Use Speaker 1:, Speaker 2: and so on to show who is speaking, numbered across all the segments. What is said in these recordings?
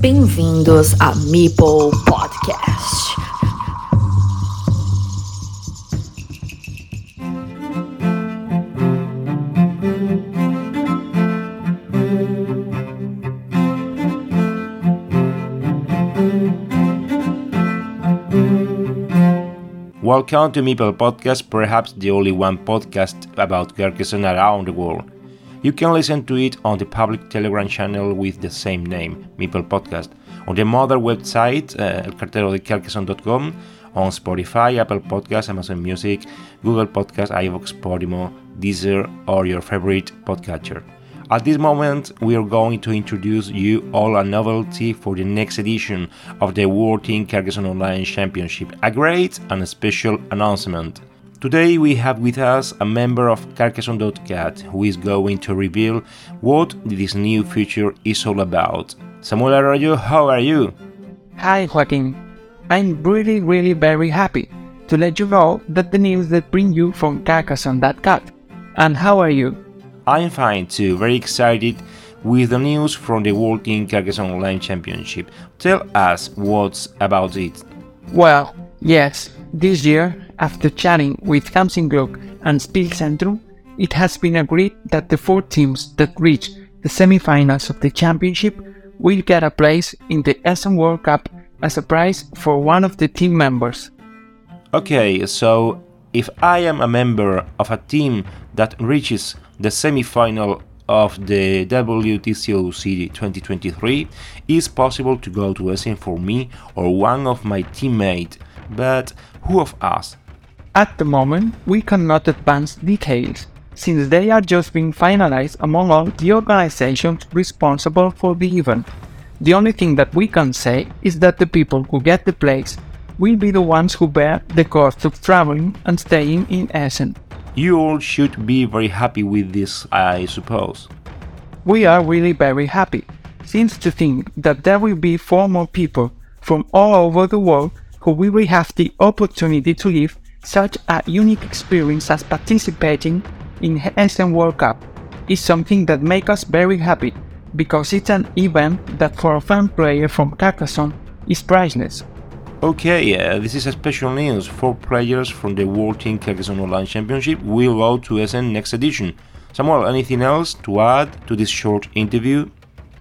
Speaker 1: Bem-vindos a Meeple Podcast.
Speaker 2: Welcome to Meeple Podcast, perhaps the only one podcast about Carcassonne around the world. You can listen to it on the public Telegram channel with the same name, Meeple Podcast, on the mother website, uh, elcarterodecarcassonne.com, on Spotify, Apple Podcasts, Amazon Music, Google Podcasts, iVoox, Podimo, Deezer, or your favorite podcatcher. At this moment, we are going to introduce you all a novelty for the next edition of the World Team Carcassonne Online Championship, a great and special announcement. Today we have with us a member of Carcassonne.cat who is going to reveal what this new feature is all about. Samuel Arroyo, how are you?
Speaker 3: Hi Joaquin, I'm really really very happy to let you know that the news that bring you from Carcassonne.cat. And how are you?
Speaker 2: I'm fine too, very excited with the news from the World Team Carcassonne Online Championship. Tell us what's about it.
Speaker 3: Well, yes, this year, after chatting with Hans im Glück and Spielzentrum, it has been agreed that the four teams that reach the semifinals of the championship will get a place in the Essen World Cup as a prize for one of the team members.
Speaker 2: Okay, so if I am a member of a team that reaches the semi-final of the WTCOC 2023, it's possible to go to Essen for me or one of my teammates but who of us?
Speaker 3: At the moment, we cannot advance details, since they are just being finalized among all the organizations responsible for the event. The only thing that we can say is that the people who get the place will be the ones who bear the cost of traveling and staying in Essen.
Speaker 2: You all should be very happy with this, I suppose.
Speaker 3: We are really very happy, since to think that there will be four more people from all over the world who will have the opportunity to live such a unique experience as participating in Essen World Cup is something that makes us very happy because it's an event that for a fan player from Carcassonne is priceless.
Speaker 2: Okay, uh, this is a special news. Four players from the World Team Carcassonne Online Championship will go to Essen next edition. Samuel, anything else to add to this short interview?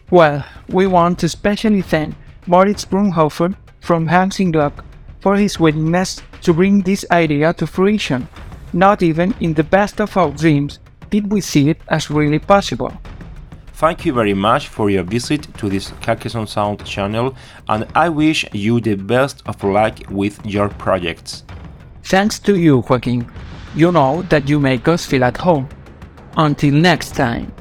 Speaker 3: Well, we want to specially thank Moritz Brunnhofer from Hans im Glück for his willingness to bring this idea to fruition. Not even in the best of our dreams did we see it as really possible.
Speaker 2: Thank you very much for your visit to this Carcassonne Sound channel and I wish you the best of luck with your projects.
Speaker 3: Thanks to you, Joaquin. You know that you make us feel at home. Until next time.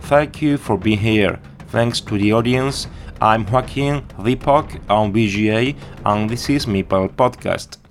Speaker 2: Thank you for being here. Thanks to the audience I'm Joaquin Vipok on VGA, and this is Meeple Podcast.